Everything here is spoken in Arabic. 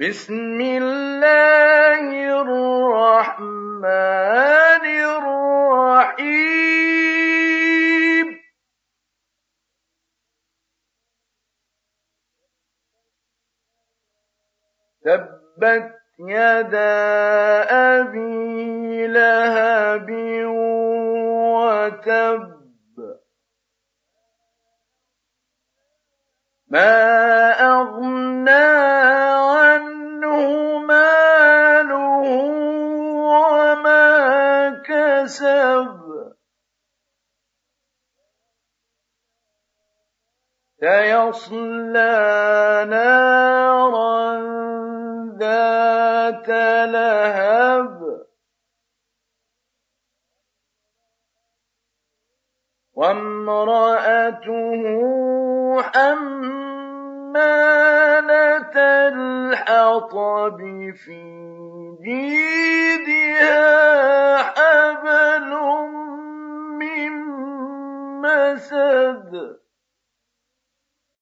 بسم الله الرحمن الرحيم. تبت يدا أبي لهب وتب. ما كسب سيصلى نارا ذات لهب. وامرأته حمالة الحطب في جيدها مسد